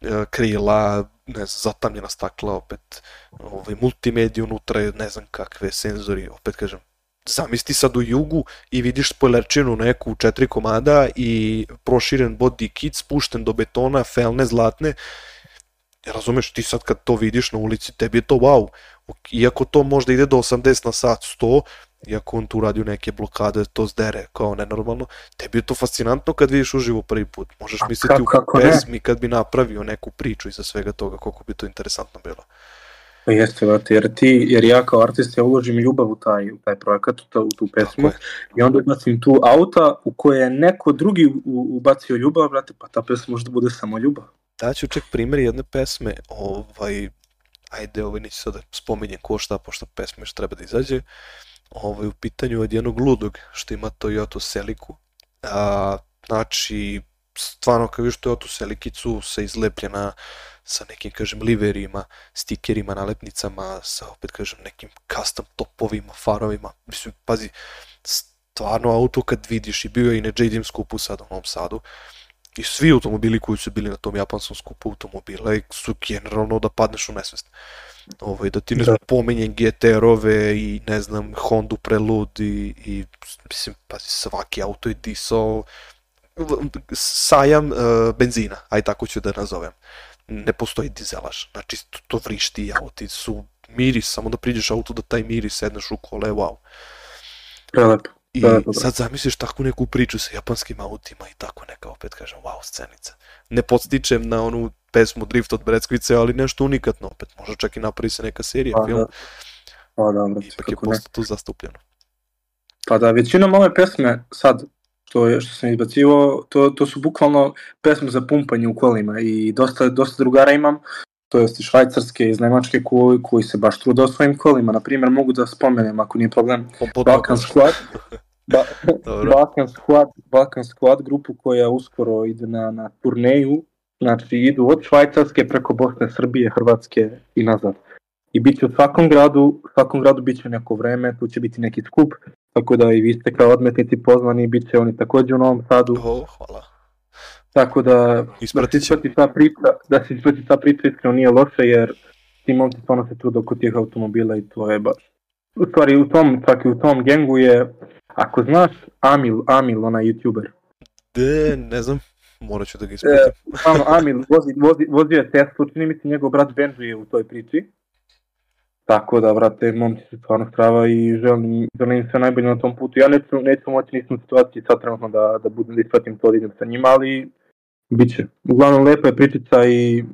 [SPEAKER 1] eh, krila, ne znam, zatamljena stakla, opet ovaj, multimedija unutra, ne znam kakve senzori, opet kažem, zamisli sad u jugu i vidiš spoilerčinu neku u četiri komada i proširen body kit spušten do betona, felne zlatne, razumeš, ti sad kad to vidiš na ulici, tebi je to wow. Iako to možda ide do 80 na sat, 100, iako on tu radi neke blokade, to zdere kao nenormalno, tebi je to fascinantno kad vidiš uživo prvi put. Možeš
[SPEAKER 2] A
[SPEAKER 1] misliti u
[SPEAKER 2] kako ne?
[SPEAKER 1] pesmi kad bi napravio neku priču iza svega toga, koliko bi to interesantno bilo.
[SPEAKER 2] Pa jeste, brate, jer ti, jer ja kao artist ja uložim ljubav u taj, u taj projekat, u, ta, u tu pesmu, i onda ubacim tu auta u koje je neko drugi u, ubacio ljubav, brate, pa ta pesma može da bude samo ljubav.
[SPEAKER 1] Daću čak primjer jedne pesme, ovaj, ajde, ovaj, neću sad da spominjem ko šta, pošto pesma još treba da izađe, ovaj, u pitanju od jednog ludog što ima Toyota Celiku, a, znači, stvarno kao vidiš Toyota Selikicu sa izlepljena sa nekim, kažem, liverima, stikerima, nalepnicama, sa, opet kažem, nekim custom topovima, farovima. Mislim, pazi, stvarno auto kad vidiš i bio je i na JDM skupu sad u Novom Sadu, i svi automobili koji su bili na tom japanskom skupu automobila su generalno da padneš u nesvest. Ovaj, da ti ne da. pomenjem GTR-ove i ne znam Honda Prelude i, i mislim, pazi, svaki auto je disao sajam uh, benzina, aj tako ću da nazovem. Ne postoji dizelaž, znači to, to vrišti auti su miris, samo da priđeš auto da taj miris sedneš u kole, wow.
[SPEAKER 2] Prelepo.
[SPEAKER 1] I da, da, da. sad zamisliš takvu neku priču sa japanskim autima i tako neka, opet kažem, wow, scenica. Ne podstičem na onu pesmu Drift od Breckvice, ali nešto unikatno opet. Možda čak i napravi se neka serija, pa, film. Da.
[SPEAKER 2] Pa da, da.
[SPEAKER 1] Ipak je posto tu zastupljeno.
[SPEAKER 2] Pa da, većinom ove pesme sad, što, je, što sam izbacivo, to, to su bukvalno pesme za pumpanje u kolima i dosta, dosta drugara imam, to jest iz Švajcarske, iz Nemačke, koji, koji se baš trude o svojim kolima. Naprimjer, mogu da spomenem, ako nije problem, Balkan Squad, ba, (laughs) Balkan Squad, Balkan Squad grupu koja uskoro ide na, na turneju, znači idu od Švajcarske preko Bosne, Srbije, Hrvatske i nazad. I bit će u svakom gradu, u svakom gradu bit će neko vreme, tu će biti neki skup, tako da i vi ste kao odmetnici pozvani, bit će oni takođe u Novom Sadu.
[SPEAKER 1] Oh, hvala.
[SPEAKER 2] Tako da, da se isprati ta priča, da se isprati ta priča iskreno nije loše, jer ti momci stvarno se trude oko tih automobila i to je baš. U stvari, u tom, čak i u tom gengu je, ako znaš, Amil, Amil, onaj youtuber.
[SPEAKER 1] De, ne znam, morat ću da ga ispratim.
[SPEAKER 2] E, stvarno, Amil vozi, vozi, vozio je Tesla, čini mi se njegov brat Benji je u toj priči. Tako da, brate, momci se stvarno strava i želim, želim sve najbolje na tom putu. Ja neću, neću moći, nisam u situaciji sad trenutno da, da budem da ispratim to da idem sa njima, ali Biće. Uglavnom, lepa je pričica i...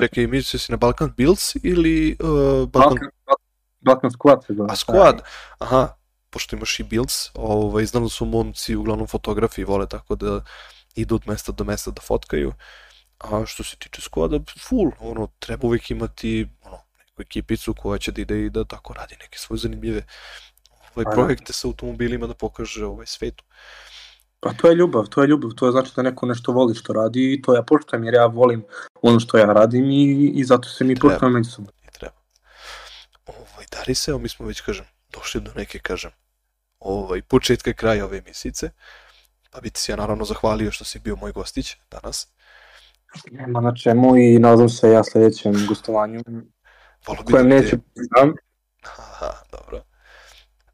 [SPEAKER 1] Čekaj, misliš si na Balkan Bills ili uh, Balkan... Balkan,
[SPEAKER 2] Balkan Squad se zove.
[SPEAKER 1] A Squad, aha, pošto imaš i Bills, ovaj, znam da su momci uglavnom fotografi vole tako da idu od mesta do mesta da fotkaju. A što se tiče squada, full, ono, treba uvijek imati ono, neku ekipicu koja će da ide i da tako radi neke svoje zanimljive ovaj, da. projekte sa automobilima da pokaže ovaj svetu.
[SPEAKER 2] Pa to je ljubav, to je ljubav, to je znači da neko nešto voli što radi i to ja poštujem jer ja volim ono što ja radim i, i zato se mi poštujemo međusobno.
[SPEAKER 1] I treba. Ovaj, da se, mi smo već, kažem, došli do neke, kažem, ovaj, početka kraja ove emisice, pa bi ti se ja naravno zahvalio što si bio moj gostić danas.
[SPEAKER 2] Nema na čemu i nadam se ja sledećem gostovanju,
[SPEAKER 1] Volo kojem da neću znam. Aha, dobro.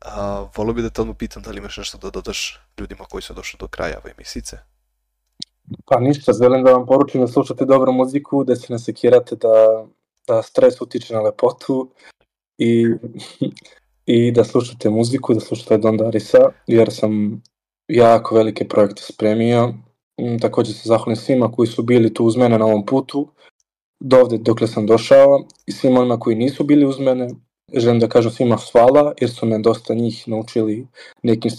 [SPEAKER 1] A, volio bi da te odmah pitam da li imaš nešto da dodaš ljudima koji su došli do kraja ove emisice.
[SPEAKER 2] Pa ništa, želim da vam poručim da slušate dobru muziku, da se ne sekirate, da, da stres utiče na lepotu i, i da slušate muziku, da slušate Don Darisa, jer sam jako velike projekte spremio. Mm, takođe se zahvalim svima koji su bili tu uz mene na ovom putu, do ovde dokle sam došao i svima onima koji nisu bili uz mene, želim da kažem svima hvala, jer su me dosta njih naučili nekim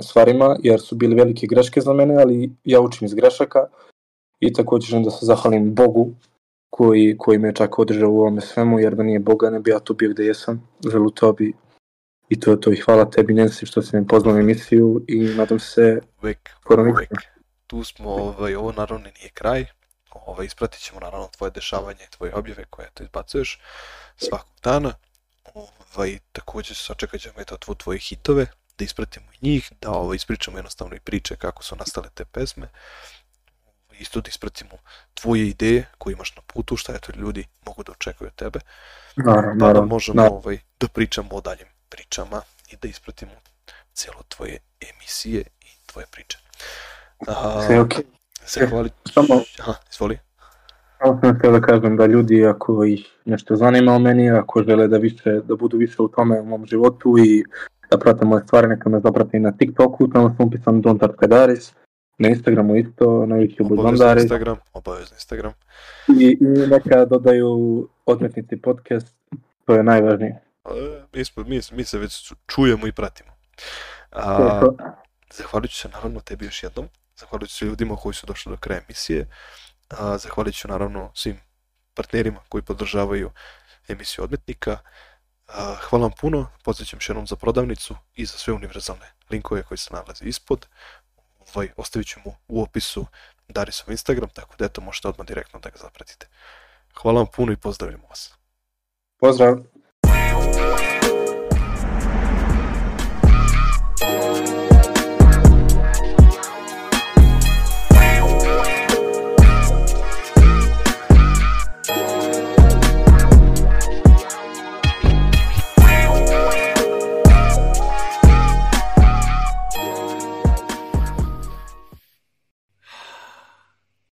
[SPEAKER 2] stvarima, jer su bili velike greške za mene, ali ja učim iz grešaka. I takođe želim da se zahvalim Bogu koji, koji me čak održao u ovome svemu, jer da nije Boga ne bi ja tu bio gde jesam, želu bi i to je to. I hvala tebi Nancy što si me pozvao na emisiju i nadam se
[SPEAKER 1] uvek, uvek. tu smo, ovaj, ovo naravno nije kraj, ovaj, ispratit ćemo naravno tvoje dešavanje i tvoje objave koje to izbacuješ svakog dana ovaj, takođe sačekat ćemo eto tvo, tvoje hitove, da ispratimo i njih, da ovo, ovaj, ispričamo jednostavno i priče kako su nastale te pesme, isto da ispratimo tvoje ideje koje imaš na putu, šta eto ljudi mogu da očekuju od tebe, naravno, pa da možemo naravno. ovaj, da pričamo o daljim pričama i da ispratimo celo tvoje emisije i tvoje priče.
[SPEAKER 2] A, Sve ok.
[SPEAKER 1] Zahvali... Samo... Aha, izvoli.
[SPEAKER 2] Samo sam htio da kažem da ljudi ako ih nešto zanima o meni, ako žele da više, da budu više u tome u mom životu i da prate moje stvari, neka me zaprate i na TikToku, tamo sam upisan Don Tartkadaris, na Instagramu isto, na YouTubeu Don Daris.
[SPEAKER 1] Instagram, obavezno Instagram.
[SPEAKER 2] I, I neka dodaju odmetnici podcast, to je najvažnije.
[SPEAKER 1] Mi, smo, mi, mi se već čujemo i pratimo. A, zahvalit ću se naravno tebi još jednom, zahvalit ću se ljudima koji su došli do kraja emisije. A, zahvalit ću naravno svim partnerima koji podržavaju emisiju odmetnika. A, hvala vam puno, podsjećam još jednom za prodavnicu i za sve univerzalne linkove koji se nalaze ispod. ovaj, ostavit mu u opisu Darisov Instagram, tako da eto možete odmah direktno da ga zapratite. Hvala vam puno i pozdravljamo vas.
[SPEAKER 2] Pozdrav!